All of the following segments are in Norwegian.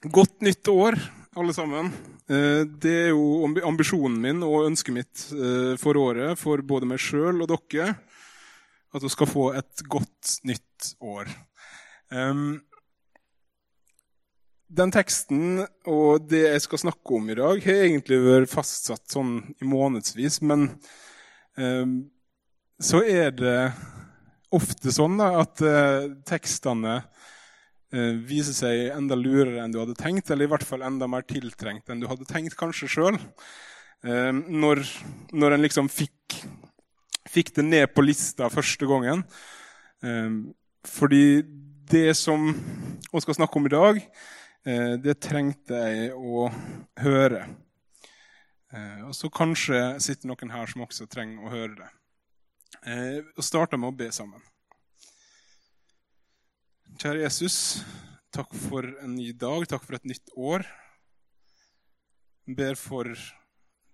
Godt nytt år, alle sammen. Eh, det er jo ambisjonen min og ønsket mitt eh, for året, for både meg sjøl og dere, at vi skal få et godt nytt år. Den teksten og det jeg skal snakke om i dag, har egentlig vært fastsatt sånn i månedsvis, men så er det ofte sånn at eh, tekstene viser seg enda lurere enn du hadde tenkt, eller i hvert fall enda mer tiltrengt enn du hadde tenkt kanskje sjøl. Eh, når, når en liksom fikk, fikk, det ned på lista første gangen. Eh, fordi det som vi skal snakke om i dag, det trengte jeg å høre. Og så kanskje sitter noen her som også trenger å høre det. Vi starter med å be sammen. Kjære Jesus, takk for en ny dag, takk for et nytt år. Jeg ber for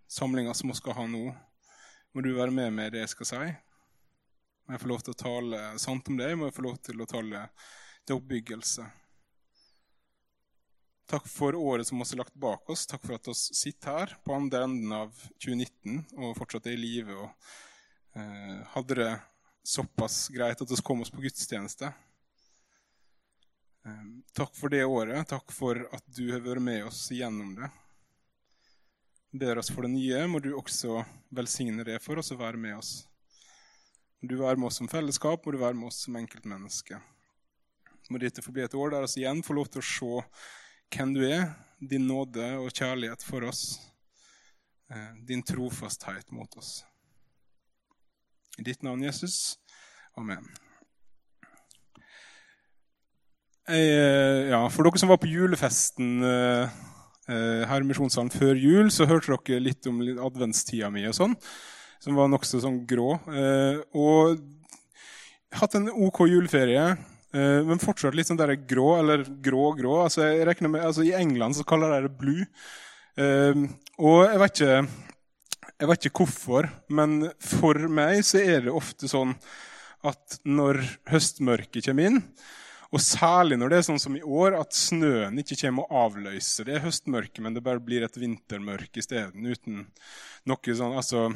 samlinga som vi skal ha nå. Må du være med med det jeg skal si. Må jeg få lov til å tale sant om deg, må jeg få lov til å tale til oppbyggelse. Takk for året som vi har lagt bak oss. Takk for at vi sitter her på andre enden av 2019 og fortsatt er i live og eh, hadde det såpass greit at vi kom oss på gudstjeneste. Ehm, takk for det året. Takk for at du har vært med oss gjennom det. Ber oss for det nye. Må du også velsigne det for oss og være med oss. Må du være med oss som fellesskap, må du være med oss som enkeltmenneske. Må dette få et år der vi igjen får lov til å se hvem du er, din nåde og kjærlighet for oss, eh, din trofasthet mot oss. I ditt navn, Jesus. Amen. Jeg, eh, ja, for dere som var på julefesten eh, eh, her i Misjonssalen før jul, så hørte dere litt om adventstida mi og sånn, som var nokså sånn grå. og hatt en OK juleferie, men fortsatt litt sånn der grå, eller grå-grå. Altså, jeg med, altså, I England så kaller de det blue. og jeg vet, ikke, jeg vet ikke hvorfor, men for meg så er det ofte sånn at når høstmørket kommer inn, og særlig når det er sånn som i år, at snøen ikke kommer og avløser det høstmørket, men det bare blir et vintermørke isteden. Uten noe sånn Altså,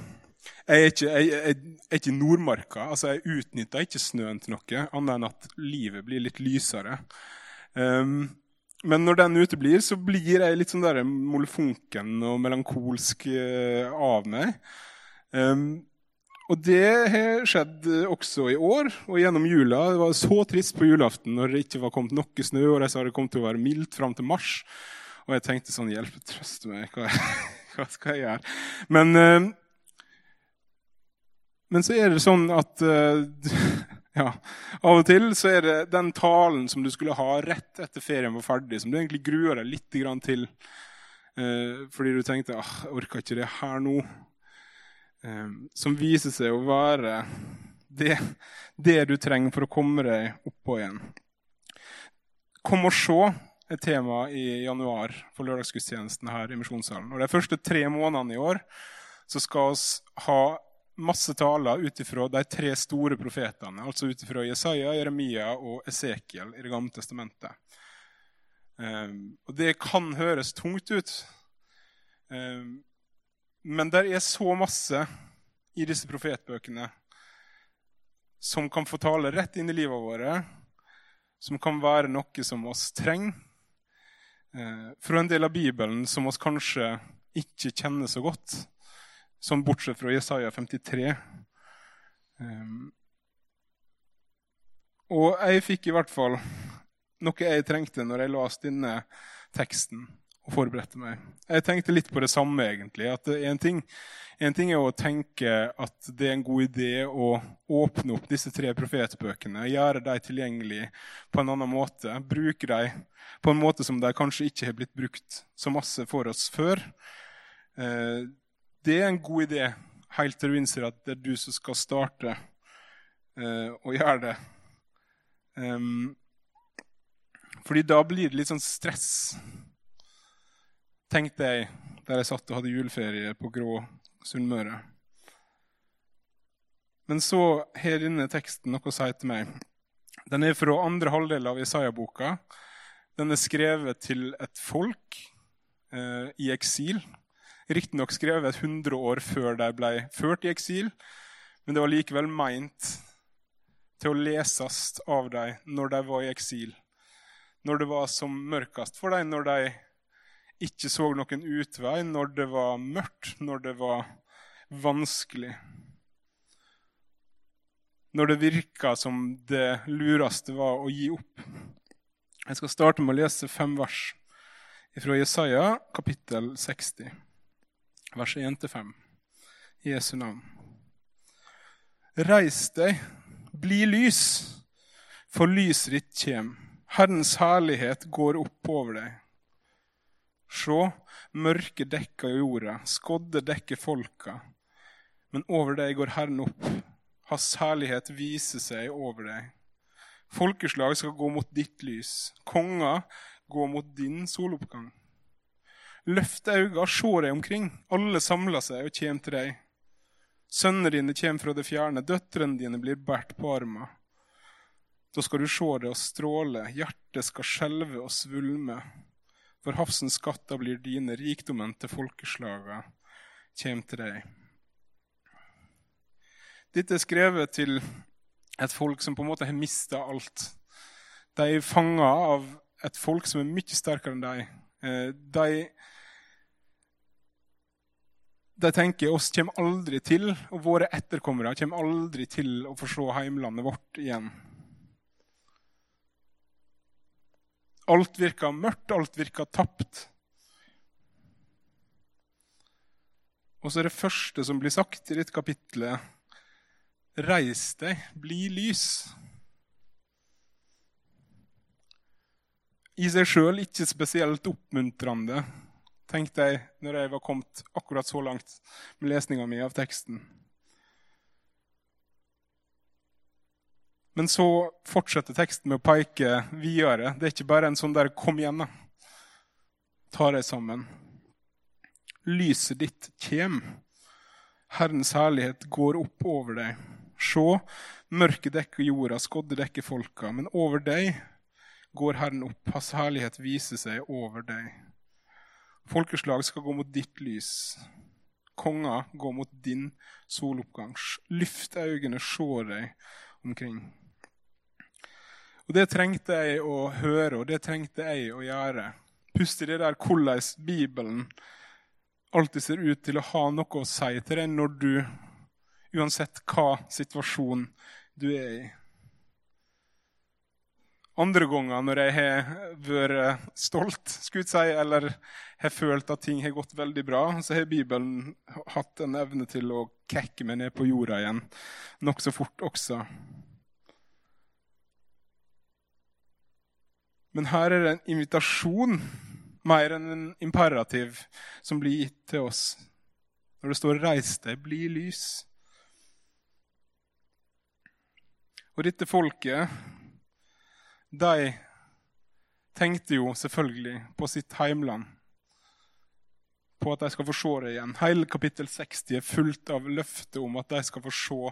jeg er ikke, jeg, jeg, jeg er ikke Nordmarka. altså Jeg utnytter ikke snøen til noe, annet enn at livet blir litt lysere. Um, men når den uteblir, så blir jeg litt sånn der molefonken og melankolsk uh, av meg. Um, og det har skjedd også i år og gjennom jula. Det var så trist på julaften når det ikke var kommet noe snø, og de sa det kom til å være mildt fram til mars. Og jeg tenkte sånn Hjelp, trøst meg. Hva, hva, skal jeg gjøre? Men, uh, men så er det sånn at uh, ja, Av og til så er det den talen som du skulle ha rett etter ferien var ferdig, som du egentlig gruer deg litt til uh, fordi du tenkte ah, jeg orker ikke det her nå. Ehm, som viser seg å være det, det, du trenger for å komme deg oppå igjen. Kom og se et tema i januar for lørdagsgudstjenesten her i Misjonssalen. Og De første tre månedene i år så skal vi ha masse taler ut ifra de tre store profetene. Altså ut ifra Jesaja, Jeremia og Esekiel i Det gamle testamentet. Um, og Det kan høres tungt ut. Um, men det er så masse i disse profetbøkene som kan få tale rett inn i livet våre, som kan være noe som oss trenger. Eh, fra en del av Bibelen som oss kanskje ikke kjenner så godt, som bortsett fra Jesaja 53. Eh, og jeg fikk i hvert fall noe jeg trengte når jeg leste denne teksten og forberedte meg. Jeg tenkte litt på det samme, egentlig. at en ting, en ting er å tenke at det er en god idé å åpne opp disse tre profetbøkene, gjøre dem tilgjengelige på en annen måte. Bruke dem på en måte som de kanskje ikke har blitt brukt så masse for oss før. Eh, det er en god idé helt til du innser at det er du som skal starte eh, å gjøre det. Fordi da blir det litt sånn stress tenkte jeg der jeg satt og hadde juleferie på grå Sunnmøre. Men så har denne teksten noe å si til meg. Den er fra andre halvdel av Isaiah-boka. Den er skrevet til et folk eh, i eksil. Riktignok skrevet 100 år før de ble ført i eksil, men det var likevel meint til å leses av dem når de var i eksil. Når det var som mørkest for dem, når de ikke så noen utvei, når det var mørkt, når det var vanskelig. Når det virka som det lureste var å gi opp. Jeg skal starte med å lese fem vers fra Jesaja, kapittel 60, vers 1-5. Jesu navn. Reis deg, bli lys, for lyset ditt kjem. Herrens herlighet går opp over deg. Sjå, mørket dekker jorda, skodde dekker folka. Men over deg går Herren opp. Hans herlighet viser seg over deg. Folkeslag skal gå mot ditt lys. Konger gå mot din soloppgang. Løft øynene, se deg omkring. Alle samler seg og kommer til deg. Sønnene dine kommer fra det fjerne, døtrene dine blir båret på armen. Da skal du se det og stråle, hjertet skal skjelve og svulme. For havsens skatter blir dine, rikdommen til folkeslaga kommer til deg. Dette er skrevet til et folk som på en måte har mista alt. De er fanga av et folk som er mye sterkere enn dem. Eh, de, de tenker oss kommer aldri til, og våre etterkommere kommer aldri til å få se heimlandet vårt igjen. Alt virker mørkt, alt virker tapt. Og så er det første som blir sagt i dette kapitlet, Reis deg, bli lys. I seg sjøl ikke spesielt oppmuntrende, tenkte jeg når jeg var kommet akkurat så langt med lesninga mi av teksten. Men så fortsetter teksten med å peke videre. Det er ikke bare en sånn der 'kom igjen', da. Ta deg sammen. Lyset ditt kjem. Herrens herlighet går opp over deg. Se, mørket dekker jorda, skodde dekker folka, men over deg går Herren opp, hans herlighet viser seg over deg. Folkeslag skal gå mot ditt lys, konger gå mot din soloppgang. Lyft øynene, se deg omkring. Og Det trengte jeg å høre, og det trengte jeg å gjøre. Puste i det der hvordan Bibelen alltid ser ut til å ha noe å si til deg når du uansett hva situasjon du er i. Andre ganger når jeg har vært stolt skulle jeg si, eller har følt at ting har gått veldig bra, så har Bibelen hatt en evne til å kekke meg ned på jorda igjen nokså fort også. Men her er det en invitasjon mer enn en imperativ som blir gitt til oss. Når det står 'reis deg, bli lys'. Og dette folket, de tenkte jo selvfølgelig på sitt heimland. På at de skal få se det igjen. Hele kapittel 60 er fullt av løfter om at de skal få se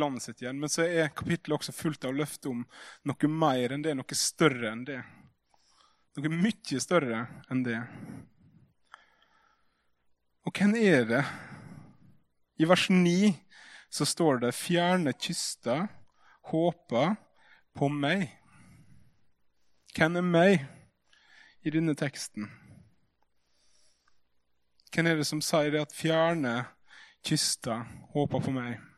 landet sitt igjen. Men så er kapittelet også fullt av løfter om noe mer enn det, noe større enn det. Noe mye større enn det. Og hvem er det? I vers 9 så står det 'fjerne kyster' håper på meg. Hvem er meg i denne teksten? Hvem er det som sier det at fjerne kyster håper på meg?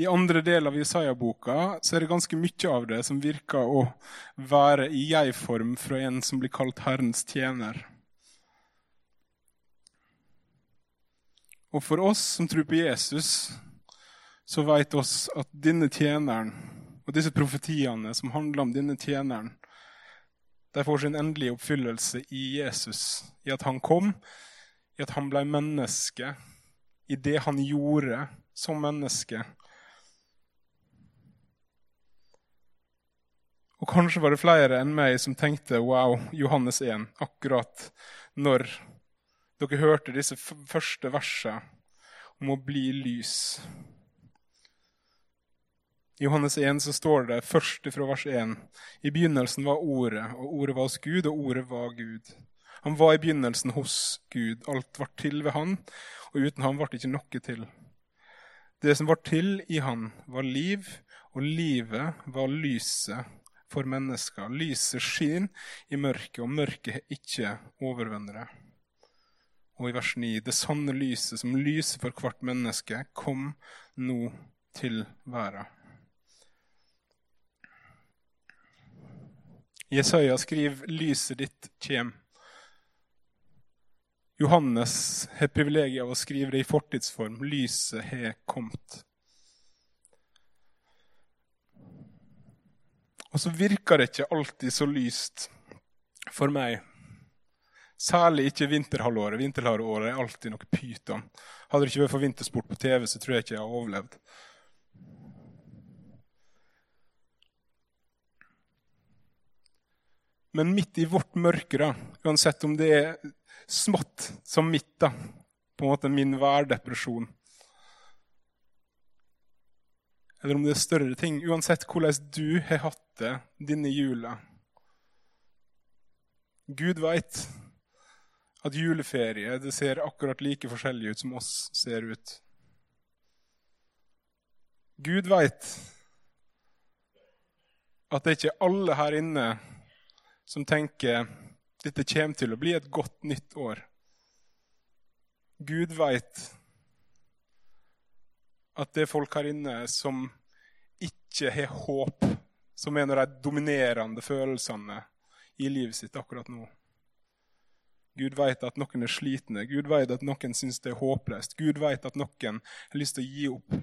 I andre del av Isaiah-boka så er det ganske mye av det som virker å være i jeg-form fra en som blir kalt Herrens tjener. Og for oss som tror på Jesus, så vet oss at denne tjeneren og disse profetiene som handler om denne tjeneren, de får sin endelige oppfyllelse i Jesus, i at han kom, i at han ble menneske, i det han gjorde som menneske. Og kanskje var det flere enn meg som tenkte wow, Johannes 1, akkurat når dere hørte disse første versene om å bli lys. I Johannes 1 så står det først fra vers 1.: I begynnelsen var Ordet, og Ordet var hos Gud, og Ordet var Gud. Han var i begynnelsen hos Gud. Alt ble til ved Han, og uten Han ble det ikke noe til. Det som var til i Han, var liv, og livet var lyset for mennesker. Lyset skinner i mørket, og mørket har ikke overvunnet det. Og i vers 9.: Det sanne lyset som lyser for hvert menneske, kom nå til verden. Jesaja skriver 'Lyset ditt kjem'. Johannes har privilegiet av å skrive det i fortidsform. Lyset har kommet. Og så virker det ikke alltid så lyst for meg. Særlig ikke vinterhalvåret. Vinterhalvåret er alltid noe pyton. Hadde det ikke vært for vintersport på TV, så tror jeg ikke jeg har overlevd. Men midt i vårt mørke, da, uansett om det er smått som mitt, da, på en måte min værdepresjon, eller om det er større ting. Uansett hvordan du har hatt det denne jula. Gud veit at juleferie det ser akkurat like forskjellig ut som oss ser ut. Gud veit at det ikke er alle her inne som tenker dette kommer til å bli et godt nytt år. Gud veit at det er folk her inne som ikke har håp, som er en av de dominerende følelsene i livet sitt akkurat nå. Gud vet at noen er slitne, Gud vet at noen syns det er håpløst. Gud vet at noen har lyst til å gi opp.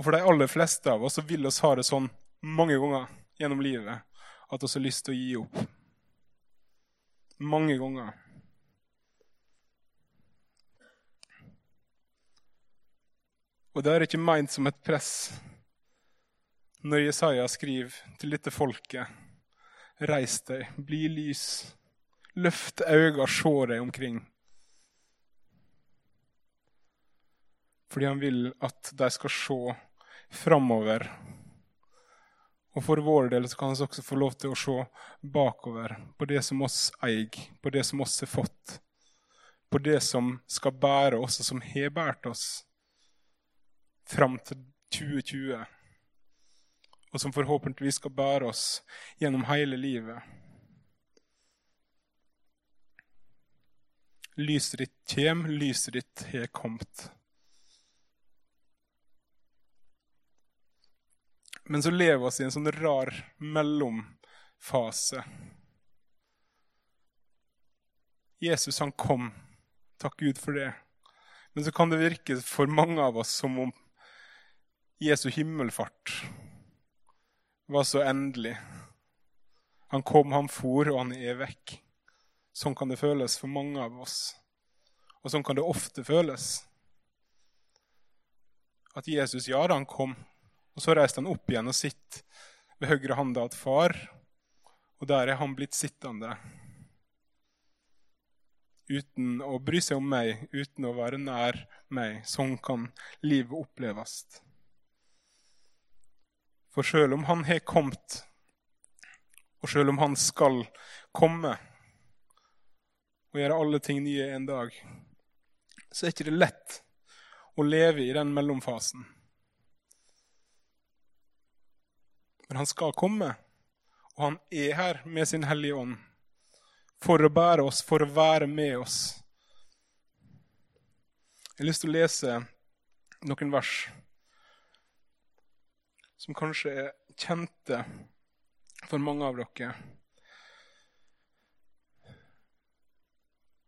Og For de aller fleste av oss så vil oss ha det sånn mange ganger gjennom livet at vi har lyst til å gi opp. Mange ganger. Og det er ikke meint som et press når Jesaja skriver til dette folket Reis deg, bli lys, løft øynene, se deg omkring. Fordi han vil at de skal se framover. Og for vår del så kan vi også få lov til å se bakover, på det som oss eier, på det som oss har fått, på det som skal bære oss, og som har båret oss fram til 2020. Og som forhåpentligvis skal bære oss gjennom hele livet. Lyset ditt kjem, lyset ditt har kommet. Men så lever vi i en sånn rar mellomfase. Jesus han kom, takk Gud for det. Men så kan det virke for mange av oss som om Jesu himmelfart var så endelig. Han kom, han for, og han er vekk. Sånn kan det føles for mange av oss. Og sånn kan det ofte føles. At Jesus, ja da, han kom, og så reiste han opp igjen og sitter ved høyre hånda til far, og der er han blitt sittende. Uten å bry seg om meg, uten å være nær meg. Sånn kan livet oppleves. For sjøl om han har kommet, og sjøl om han skal komme og gjøre alle ting nye en dag, så er ikke det lett å leve i den mellomfasen. Men han skal komme, og han er her med sin Hellige Ånd for å bære oss, for å være med oss. Jeg har lyst til å lese noen vers som kanskje er kjente for mange av dere.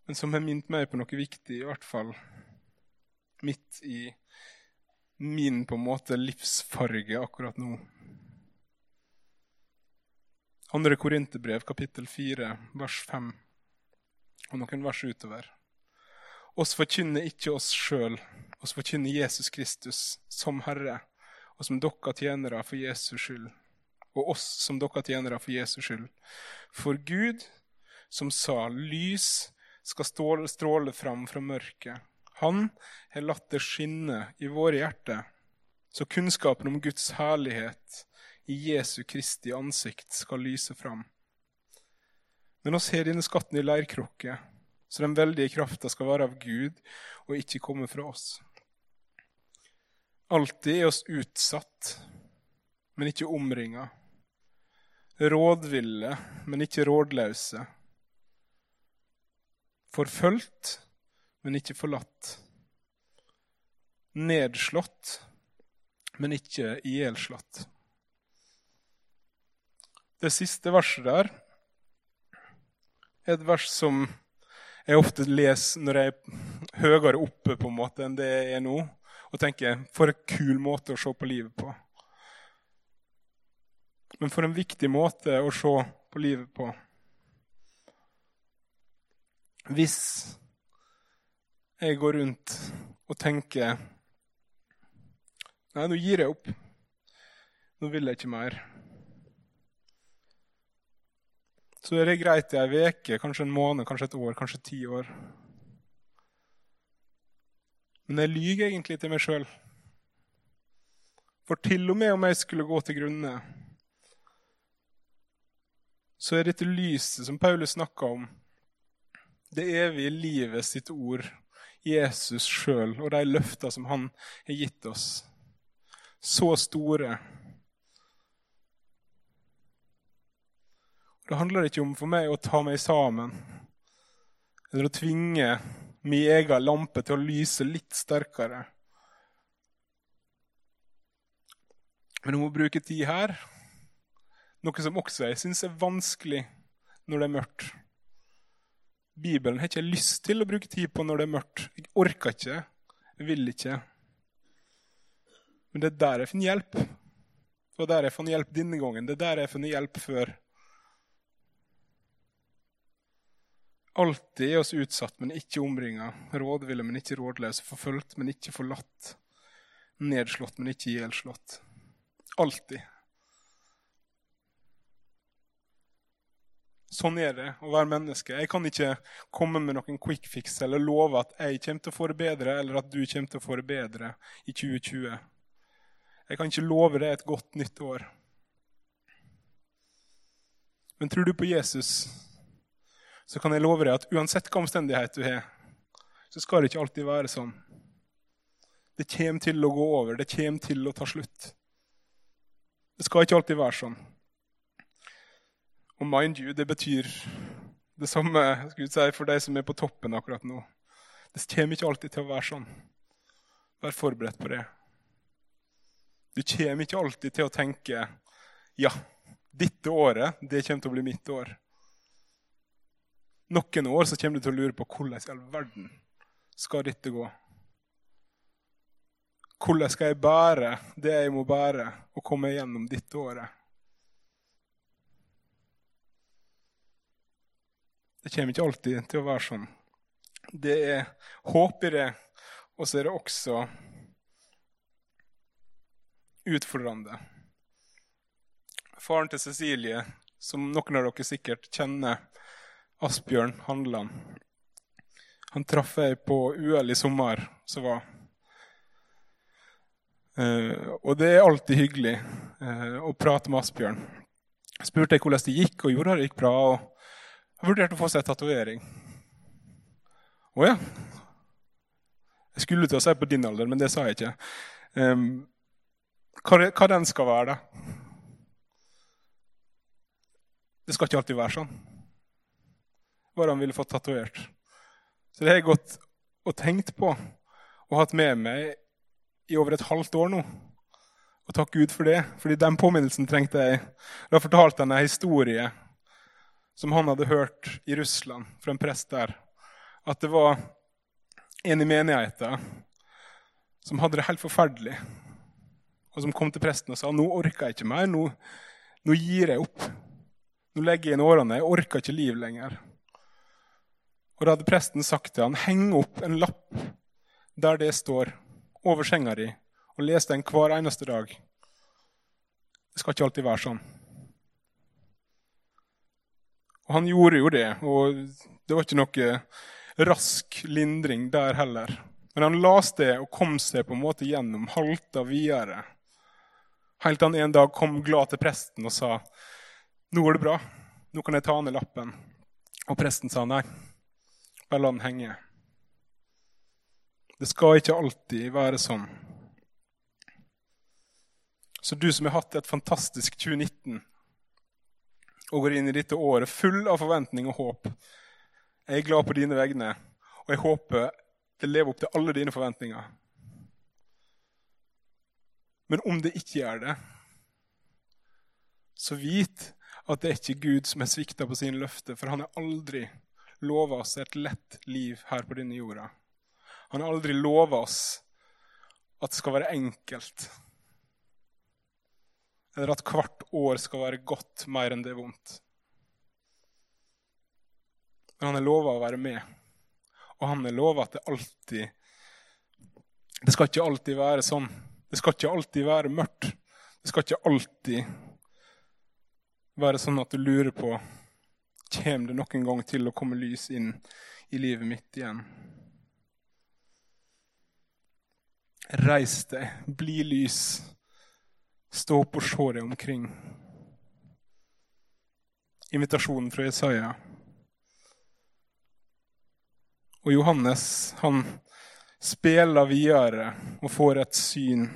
Men som har minnet meg på noe viktig, i hvert fall midt i min på en måte livsfarge akkurat nå. Andre Korinterbrev, kapittel 4, vers 5, og noen vers utover. Oss forkynner ikke oss sjøl, oss forkynner Jesus Kristus som Herre og som dere tjenere for Jesus skyld, og oss som dere tjenere for Jesus skyld. For Gud, som sa 'lys skal stråle fram fra mørket', han har latt det skinne i våre hjerter, så kunnskapen om Guds herlighet i Jesu Kristi ansikt skal lyse fram. Men oss har denne skatten i leirkrukke, så den veldige krafta skal være av Gud og ikke komme fra oss. Alltid er oss utsatt, men ikke omringa. Rådville, men ikke rådløse. Forfulgt, men ikke forlatt. Nedslått, men ikke ihjelslått. Det siste verset der er et vers som jeg ofte leser når jeg er høyere oppe på en måte enn det jeg er nå, og tenker for en kul måte å se på livet på. Men for en viktig måte å se på livet på. Hvis jeg går rundt og tenker Nei, nå gir jeg opp. Nå vil jeg ikke mer. Så er det greit i ei uke, kanskje en måned, kanskje et år, kanskje ti år. Men jeg lyver egentlig til meg sjøl. For til og med om jeg skulle gå til grunne, så er dette lyset som Paulus snakka om, det evige livet sitt ord, Jesus sjøl og de løfta som han har gitt oss, så store. Det handler ikke om for meg å ta meg sammen eller å tvinge min egen lampe til å lyse litt sterkere. Men hun må bruke tid her, noe som også jeg syns er vanskelig når det er mørkt. Bibelen har ikke lyst til å bruke tid på når det er mørkt. Jeg orker ikke. Jeg vil ikke. Men det er der jeg finner hjelp. Det var der jeg fant hjelp denne gangen. Det er der jeg funnet hjelp før. Alltid er oss utsatt, men ikke omringa. Rådville, men ikke rådløse. Forfulgt, men ikke forlatt. Nedslått, men ikke ihjelslått. Alltid. Sånn er det å være menneske. Jeg kan ikke komme med noen quick fix eller love at jeg kommer til å få det bedre, eller at du kommer til å få det bedre i 2020. Jeg kan ikke love deg et godt nytt år. Men tror du på Jesus, så kan jeg love deg at uansett hva omstendighet du har, så skal det ikke alltid være sånn. Det kommer til å gå over, det kommer til å ta slutt. Det skal ikke alltid være sånn. Og mind you, det betyr det samme si, for de som er på toppen akkurat nå. Det kommer ikke alltid til å være sånn. Vær forberedt på det. Du kommer ikke alltid til å tenke ja, dette året det kommer til å bli mitt år. Noen år så kommer du til å lure på hvordan i all verden skal dette gå. Hvordan skal jeg bære det jeg må bære, og komme gjennom dette året? Det kommer ikke alltid til å være sånn. Det er håp i det, og så er det også utfordrende. Faren til Cecilie, som noen av dere sikkert kjenner, Asbjørn Handeland. Han traff jeg på UL i sommer som var. Uh, og det er alltid hyggelig uh, å prate med Asbjørn. Jeg spurte jeg hvordan det gikk, og gjorde det gikk bra. og Jeg vurderte å få seg tatovering. Å ja. Jeg skulle til å si på din alder, men det sa jeg ikke. Um, hva, hva den skal være, da? Det skal ikke alltid være sånn hva han ville fått tatovert. Så det har jeg gått og tenkt på og hatt med meg i over et halvt år nå. Og takk Gud for det, fordi den påminnelsen trengte jeg. Da fortalte han en historie som han hadde hørt i Russland fra en prest der. At det var en i menigheten som hadde det helt forferdelig. Og som kom til presten og sa nå orker jeg ikke mer. Nå, nå gir jeg opp. Nå legger jeg inn årene. Jeg orker ikke liv lenger. Og da hadde presten sagt til han, heng opp en lapp der det står, over senga di, og les den hver eneste dag. Det skal ikke alltid være sånn. Og han gjorde jo det, og det var ikke noe rask lindring der heller. Men han las det og kom seg på en måte gjennom, halta videre. Helt til han en dag kom glad til presten og sa nå går det bra, nå kan jeg ta ned lappen. Og presten sa nei, bare la den henge. Det skal ikke alltid være sånn. Så du som har hatt et fantastisk 2019 og går inn i dette året full av forventning og håp, jeg er glad på dine vegne, og jeg håper det lever opp til alle dine forventninger. Men om det ikke gjør det, så vit at det er ikke Gud som har svikta på sine løfter, for han er aldri lova oss et lett liv her på denne jorda. Han har aldri lova oss at det skal være enkelt, eller at hvert år skal være godt mer enn det er vondt. Men han har lova å være med, og han har lova at det alltid Det skal ikke alltid være sånn. Det skal ikke alltid være mørkt. Det skal ikke alltid være sånn at du lurer på Kommer det nok en gang til å komme lys inn i livet mitt igjen? Reis deg, bli lys. Stå opp og se deg omkring. Invitasjonen fra Jesaja. Og Johannes han spiller videre og får et syn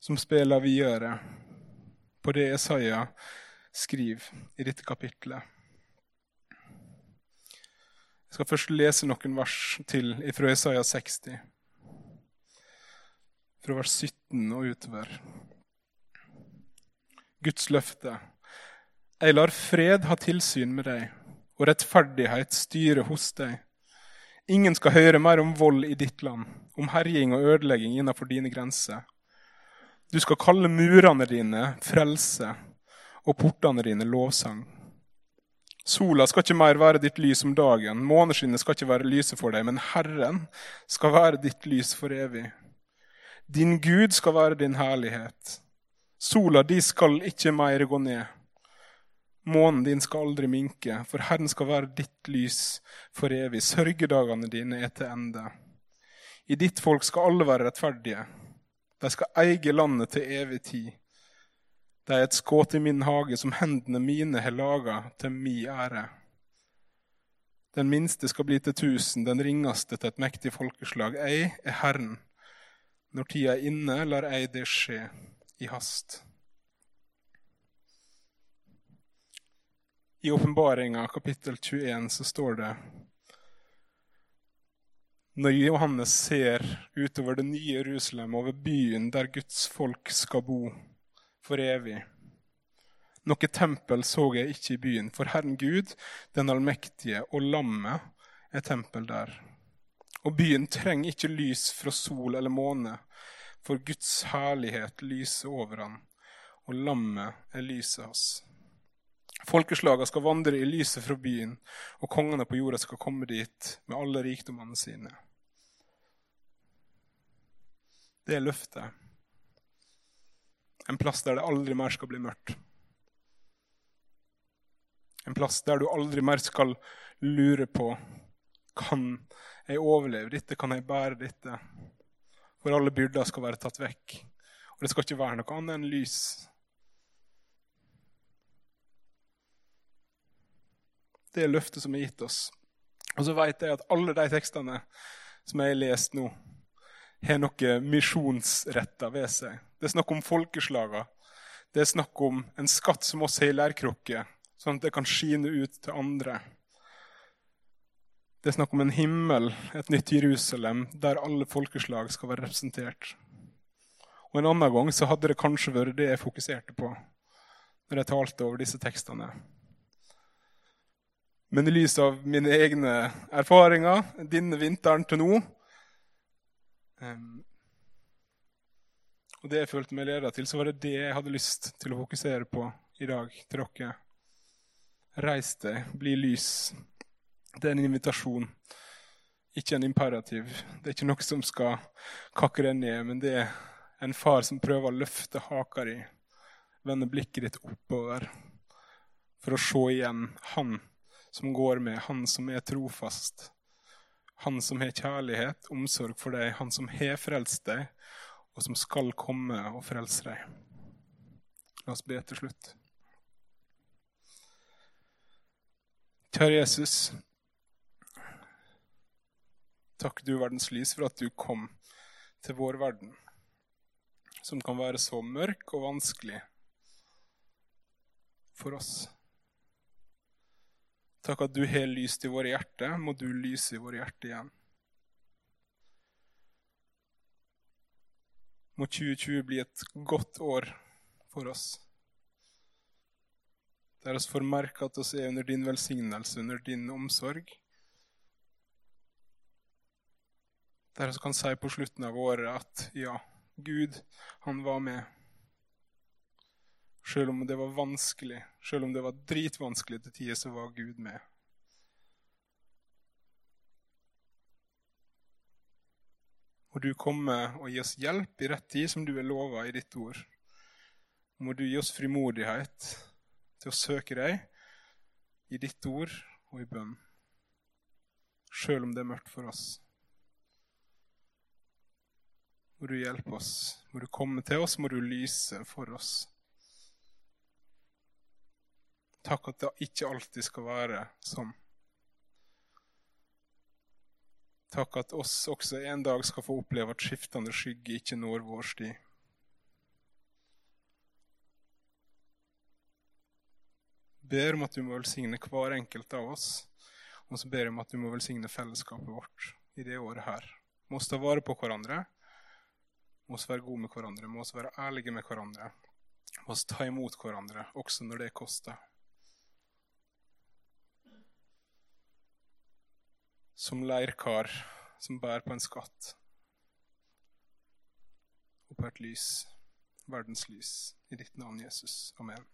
som spiller videre på det Jesaja skriver i dette kapitlet. Jeg skal først lese noen vers til fra Isaiah 60, fra vers 17 og utover. Guds løfte. Jeg lar fred ha tilsyn med deg, og rettferdighet styre hos deg. Ingen skal høre mer om vold i ditt land, om herjing og ødelegging innenfor dine grenser. Du skal kalle murene dine frelse og portene dine lovsang. Sola skal ikke mer være ditt lys om dagen, måneskinnet skal ikke være lyset for deg, men Herren skal være ditt lys for evig. Din Gud skal være din herlighet. Sola di skal ikke mer gå ned. Månen din skal aldri minke, for Herren skal være ditt lys for evig. Sørgedagene dine er til ende. I ditt folk skal alle være rettferdige. De skal eie landet til evig tid. Det er et skudd i min hage som hendene mine har laga til mi ære. Den minste skal bli til tusen, den ringeste til et mektig folkeslag. Jeg er Herren. Når tida er inne, lar jeg det skje i hast. I åpenbaringa kapittel 21 så står det Når Johannes ser utover det nye Jerusalem, over byen der Guds folk skal bo, for evig. Noe tempel så jeg ikke i byen, for Herren Gud, den allmektige, og lammet er tempel der. Og byen trenger ikke lys fra sol eller måne, for Guds herlighet lyser over han, og lammet er lyset hans. Folkeslagene skal vandre i lyset fra byen, og kongene på jorda skal komme dit med alle rikdommene sine. Det er løftet en plass der det aldri mer skal bli mørkt. En plass der du aldri mer skal lure på kan jeg overleve dette, kan jeg bære dette? For alle byrder skal være tatt vekk. Og det skal ikke være noe annet enn lys. Det er løftet som er gitt oss. Og så vet jeg at alle de tekstene som jeg har lest nå, har noe misjonsretta ved seg. Det er snakk om folkeslaga. Det er snakk om en skatt som oss har i lærkrukke, sånn at det kan skine ut til andre. Det er snakk om en himmel, et nytt Jerusalem, der alle folkeslag skal være representert. Og En annen gang så hadde det kanskje vært det jeg fokuserte på når jeg talte over disse tekstene. Men i lys av mine egne erfaringer denne vinteren til nå, Um, og det jeg følte meg leda til, så var det det jeg hadde lyst til å fokusere på i dag til dere. Reis deg, bli lys. Det er en invitasjon, ikke en imperativ. Det er ikke noe som skal kakke deg ned, men det er en far som prøver å løfte haka di, vende blikket ditt oppover, for å se igjen han som går med, han som er trofast, Han som har kjærlighet, omsorg for deg, han som har frelst deg, og som skal komme og frelse deg. La oss be til slutt. Kjære Jesus. Takk, du verdens lys, for at du kom til vår verden, som kan være så mørk og vanskelig for oss. Takk at du har lyst i våre hjerter. Må du lyse i våre hjerter igjen. Må 2020 bli et godt år for oss. Der oss får merke at oss er under din velsignelse, under din omsorg. Der oss kan si på slutten av året at ja, Gud, han var med. Selv om det var vanskelig, selv om det var dritvanskelig til tider, så var Gud med. Må du komme og gi oss hjelp i rett tid, som du er lova i ditt ord. Må du gi oss frimodighet til å søke deg i ditt ord og i bønn, sjøl om det er mørkt for oss. Må du hjelpe oss, må du komme til oss, må du lyse for oss. Takk at det ikke alltid skal være sånn. Takk at oss også en dag skal få oppleve at skiftende skygge ikke når vår sti. Ber om at du må velsigne hver enkelt av oss, og så ber jeg om at du må velsigne fellesskapet vårt i det året her. Må oss ta vare på hverandre, må oss være gode med hverandre, må oss være ærlige med hverandre. Må oss ta imot hverandre, også når det koster. Som leirkar som bærer på en skatt og på et lys, verdens lys, i ditt navn, Jesus. Amen.